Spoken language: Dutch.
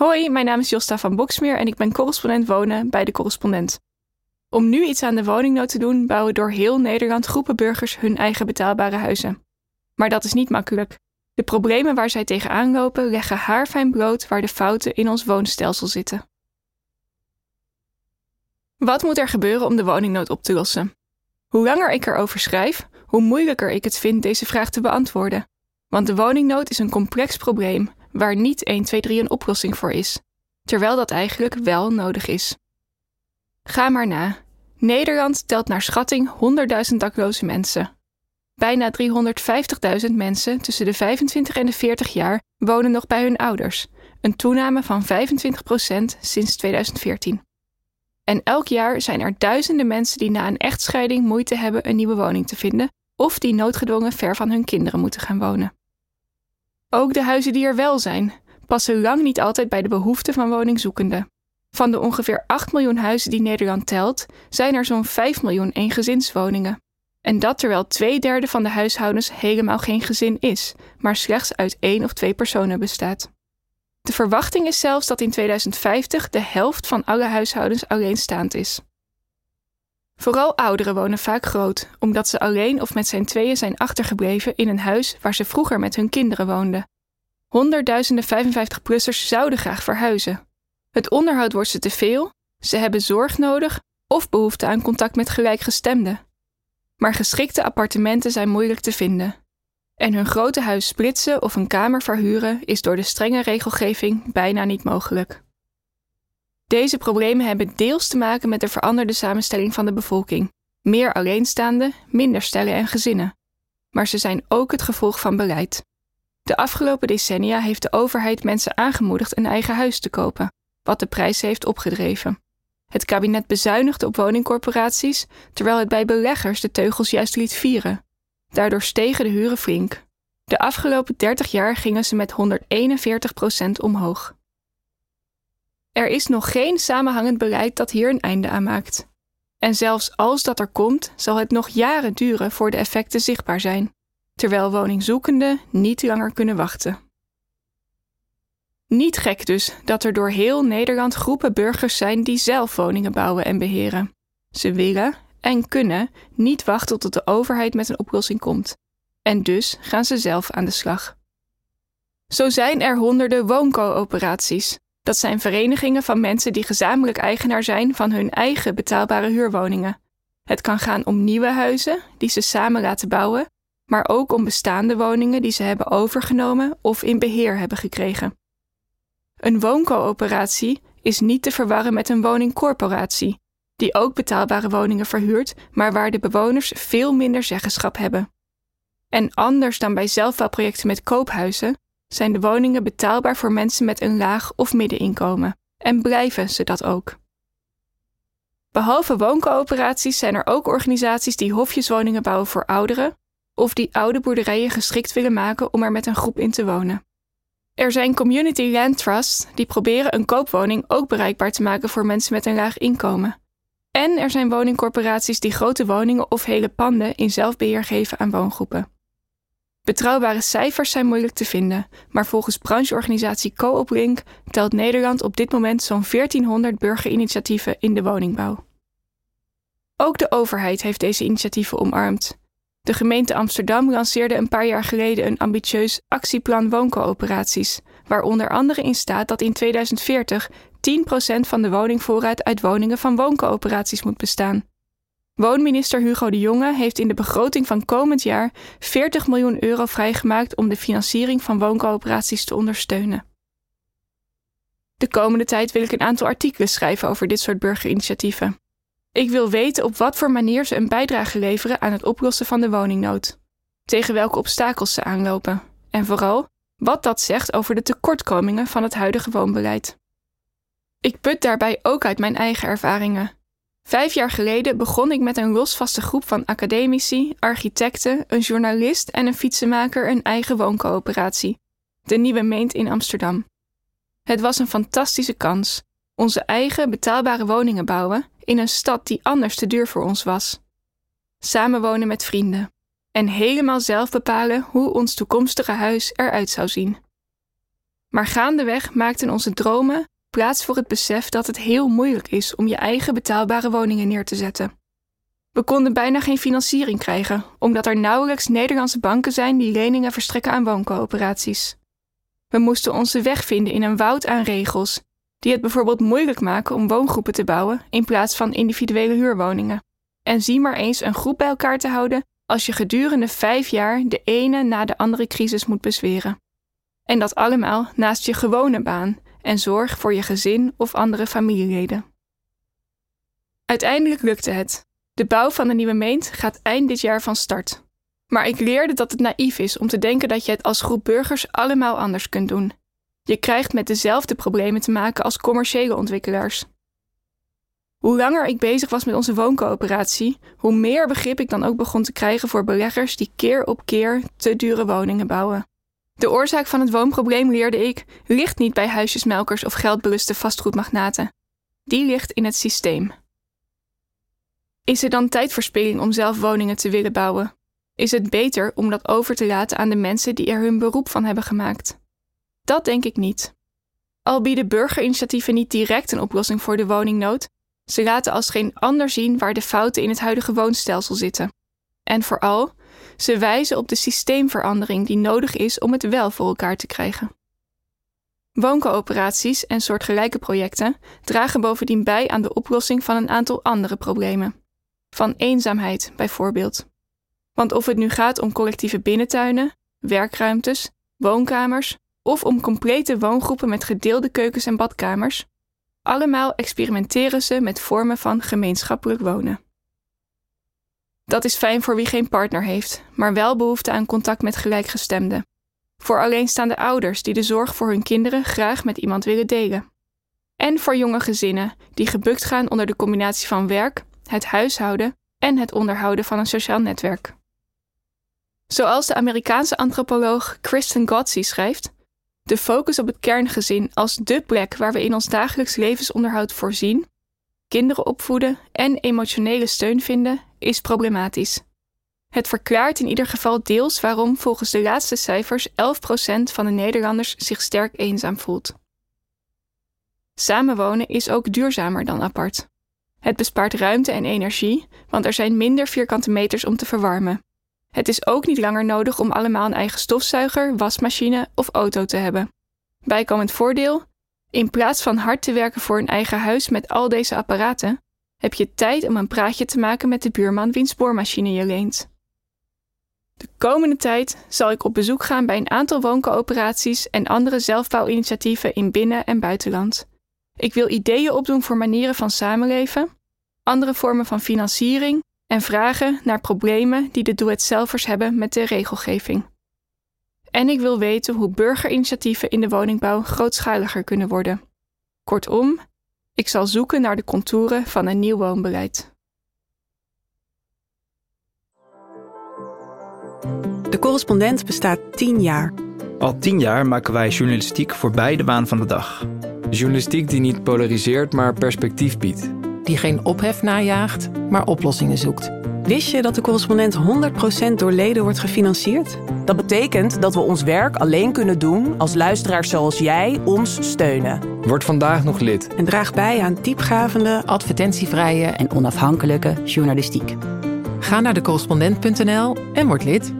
Hoi, mijn naam is Josta van Boksmeer en ik ben correspondent wonen bij de correspondent. Om nu iets aan de woningnood te doen, bouwen door heel Nederland groepen burgers hun eigen betaalbare huizen. Maar dat is niet makkelijk. De problemen waar zij tegenaan lopen leggen haarfijn brood waar de fouten in ons woonstelsel zitten. Wat moet er gebeuren om de woningnood op te lossen? Hoe langer ik erover schrijf, hoe moeilijker ik het vind deze vraag te beantwoorden. Want de woningnood is een complex probleem waar niet 1, 2, 3 een oplossing voor is, terwijl dat eigenlijk wel nodig is. Ga maar na. Nederland telt naar schatting 100.000 dakloze mensen. Bijna 350.000 mensen tussen de 25 en de 40 jaar wonen nog bij hun ouders, een toename van 25% sinds 2014. En elk jaar zijn er duizenden mensen die na een echtscheiding moeite hebben een nieuwe woning te vinden of die noodgedwongen ver van hun kinderen moeten gaan wonen. Ook de huizen die er wel zijn, passen lang niet altijd bij de behoeften van woningzoekenden. Van de ongeveer 8 miljoen huizen die Nederland telt, zijn er zo'n 5 miljoen eengezinswoningen. En dat terwijl twee derde van de huishoudens helemaal geen gezin is, maar slechts uit één of twee personen bestaat. De verwachting is zelfs dat in 2050 de helft van alle huishoudens alleenstaand is. Vooral ouderen wonen vaak groot, omdat ze alleen of met zijn tweeën zijn achtergebleven in een huis waar ze vroeger met hun kinderen woonden. Honderdduizenden 55-plussers zouden graag verhuizen. Het onderhoud wordt ze te veel, ze hebben zorg nodig of behoefte aan contact met gelijkgestemden. Maar geschikte appartementen zijn moeilijk te vinden. En hun grote huis splitsen of een kamer verhuren is door de strenge regelgeving bijna niet mogelijk. Deze problemen hebben deels te maken met de veranderde samenstelling van de bevolking. Meer alleenstaande, minder stellen en gezinnen. Maar ze zijn ook het gevolg van beleid. De afgelopen decennia heeft de overheid mensen aangemoedigd een eigen huis te kopen, wat de prijs heeft opgedreven. Het kabinet bezuinigde op woningcorporaties, terwijl het bij beleggers de teugels juist liet vieren. Daardoor stegen de huren flink. De afgelopen 30 jaar gingen ze met 141 procent omhoog. Er is nog geen samenhangend beleid dat hier een einde aan maakt. En zelfs als dat er komt, zal het nog jaren duren voor de effecten zichtbaar zijn, terwijl woningzoekenden niet langer kunnen wachten. Niet gek dus dat er door heel Nederland groepen burgers zijn die zelf woningen bouwen en beheren. Ze willen en kunnen niet wachten tot de overheid met een oplossing komt. En dus gaan ze zelf aan de slag. Zo zijn er honderden wooncoöperaties, dat zijn verenigingen van mensen die gezamenlijk eigenaar zijn van hun eigen betaalbare huurwoningen. Het kan gaan om nieuwe huizen die ze samen laten bouwen, maar ook om bestaande woningen die ze hebben overgenomen of in beheer hebben gekregen. Een wooncoöperatie is niet te verwarren met een woningcorporatie, die ook betaalbare woningen verhuurt, maar waar de bewoners veel minder zeggenschap hebben. En anders dan bij zelfbouwprojecten met koophuizen, zijn de woningen betaalbaar voor mensen met een laag of middeninkomen en blijven ze dat ook. Behalve wooncoöperaties zijn er ook organisaties die hofjeswoningen bouwen voor ouderen of die oude boerderijen geschikt willen maken om er met een groep in te wonen. Er zijn community land trusts die proberen een koopwoning ook bereikbaar te maken voor mensen met een laag inkomen. En er zijn woningcorporaties die grote woningen of hele panden in zelfbeheer geven aan woongroepen. Betrouwbare cijfers zijn moeilijk te vinden, maar volgens brancheorganisatie Coop telt Nederland op dit moment zo'n 1400 burgerinitiatieven in de woningbouw. Ook de overheid heeft deze initiatieven omarmd. De gemeente Amsterdam lanceerde een paar jaar geleden een ambitieus actieplan wooncoöperaties, waar onder andere in staat dat in 2040 10% van de woningvoorraad uit woningen van wooncoöperaties moet bestaan. Woonminister Hugo de Jonge heeft in de begroting van komend jaar 40 miljoen euro vrijgemaakt om de financiering van wooncoöperaties te ondersteunen. De komende tijd wil ik een aantal artikelen schrijven over dit soort burgerinitiatieven. Ik wil weten op wat voor manier ze een bijdrage leveren aan het oplossen van de woningnood, tegen welke obstakels ze aanlopen en vooral wat dat zegt over de tekortkomingen van het huidige woonbeleid. Ik put daarbij ook uit mijn eigen ervaringen Vijf jaar geleden begon ik met een losvaste groep van academici, architecten, een journalist en een fietsenmaker een eigen wooncoöperatie, de Nieuwe Meent in Amsterdam. Het was een fantastische kans. Onze eigen betaalbare woningen bouwen in een stad die anders te duur voor ons was. Samenwonen met vrienden en helemaal zelf bepalen hoe ons toekomstige huis eruit zou zien. Maar gaandeweg maakten onze dromen plaats voor het besef dat het heel moeilijk is om je eigen betaalbare woningen neer te zetten. We konden bijna geen financiering krijgen, omdat er nauwelijks Nederlandse banken zijn die leningen verstrekken aan wooncoöperaties. We moesten onze weg vinden in een woud aan regels, die het bijvoorbeeld moeilijk maken om woongroepen te bouwen in plaats van individuele huurwoningen. En zie maar eens een groep bij elkaar te houden als je gedurende vijf jaar de ene na de andere crisis moet bezweren. En dat allemaal naast je gewone baan en zorg voor je gezin of andere familieleden. Uiteindelijk lukte het. De bouw van de nieuwe meent gaat eind dit jaar van start. Maar ik leerde dat het naïef is om te denken dat je het als groep burgers allemaal anders kunt doen. Je krijgt met dezelfde problemen te maken als commerciële ontwikkelaars. Hoe langer ik bezig was met onze wooncoöperatie, hoe meer begrip ik dan ook begon te krijgen voor beleggers die keer op keer te dure woningen bouwen. De oorzaak van het woonprobleem, leerde ik, ligt niet bij huisjesmelkers of geldbeluste vastgoedmagnaten. Die ligt in het systeem. Is er dan tijdverspilling om zelf woningen te willen bouwen? Is het beter om dat over te laten aan de mensen die er hun beroep van hebben gemaakt? Dat denk ik niet. Al bieden burgerinitiatieven niet direct een oplossing voor de woningnood, ze laten als geen ander zien waar de fouten in het huidige woonstelsel zitten. En vooral, ze wijzen op de systeemverandering die nodig is om het wel voor elkaar te krijgen. Wooncoöperaties en soortgelijke projecten dragen bovendien bij aan de oplossing van een aantal andere problemen. Van eenzaamheid bijvoorbeeld. Want of het nu gaat om collectieve binnentuinen, werkruimtes, woonkamers of om complete woongroepen met gedeelde keukens en badkamers, allemaal experimenteren ze met vormen van gemeenschappelijk wonen. Dat is fijn voor wie geen partner heeft, maar wel behoefte aan contact met gelijkgestemden. Voor alleenstaande ouders die de zorg voor hun kinderen graag met iemand willen delen. En voor jonge gezinnen die gebukt gaan onder de combinatie van werk, het huishouden en het onderhouden van een sociaal netwerk. Zoals de Amerikaanse antropoloog Kristen Gotzi schrijft, de focus op het kerngezin als dé plek waar we in ons dagelijks levensonderhoud voorzien, kinderen opvoeden en emotionele steun vinden, is problematisch. Het verklaart in ieder geval deels waarom volgens de laatste cijfers 11% van de Nederlanders zich sterk eenzaam voelt. Samenwonen is ook duurzamer dan apart. Het bespaart ruimte en energie, want er zijn minder vierkante meters om te verwarmen. Het is ook niet langer nodig om allemaal een eigen stofzuiger, wasmachine of auto te hebben. Bijkomend voordeel: in plaats van hard te werken voor een eigen huis met al deze apparaten, heb je tijd om een praatje te maken met de buurman wiens boormachine je leent. De komende tijd zal ik op bezoek gaan bij een aantal wooncoöperaties en andere zelfbouwinitiatieven in binnen- en buitenland. Ik wil ideeën opdoen voor manieren van samenleven, andere vormen van financiering en vragen naar problemen die de doe-het-zelvers hebben met de regelgeving. En ik wil weten hoe burgerinitiatieven in de woningbouw grootschaliger kunnen worden. Kortom, ik zal zoeken naar de contouren van een nieuw woonbeleid. De correspondent bestaat 10 jaar. Al tien jaar maken wij journalistiek voorbij de waan van de dag. Journalistiek die niet polariseert, maar perspectief biedt. Die geen ophef najaagt, maar oplossingen zoekt. Wist je dat de correspondent 100% door leden wordt gefinancierd? Dat betekent dat we ons werk alleen kunnen doen als luisteraars zoals jij ons steunen. Word vandaag nog lid. En draag bij aan diepgravende, Advertentievrije en onafhankelijke journalistiek. Ga naar decorrespondent.nl en word lid.